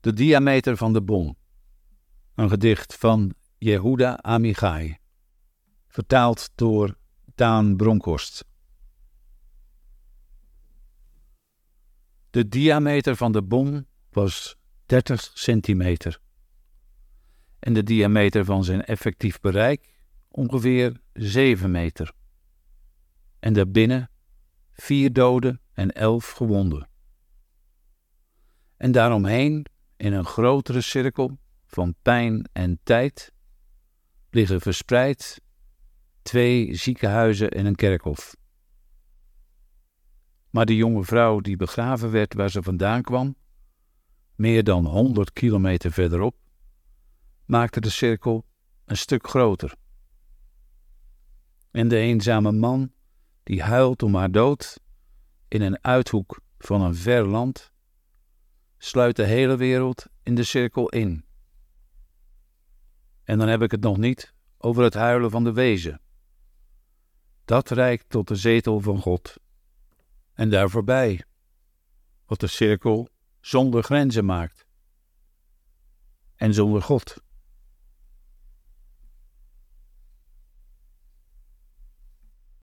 De diameter van de bom. Een gedicht van Jehuda Amichai. Vertaald door Daan Bronkhorst. De diameter van de bom was 30 centimeter. En de diameter van zijn effectief bereik ongeveer 7 meter. En daarbinnen vier doden en elf gewonden. En daaromheen, in een grotere cirkel van pijn en tijd, liggen verspreid twee ziekenhuizen en een kerkhof. Maar de jonge vrouw die begraven werd waar ze vandaan kwam, meer dan honderd kilometer verderop, maakte de cirkel een stuk groter. En de eenzame man die huilt om haar dood in een uithoek van een ver land, sluit de hele wereld in de cirkel in. En dan heb ik het nog niet over het huilen van de wezen. Dat reikt tot de zetel van God. En daar voorbij, wat de cirkel zonder grenzen maakt. En zonder God.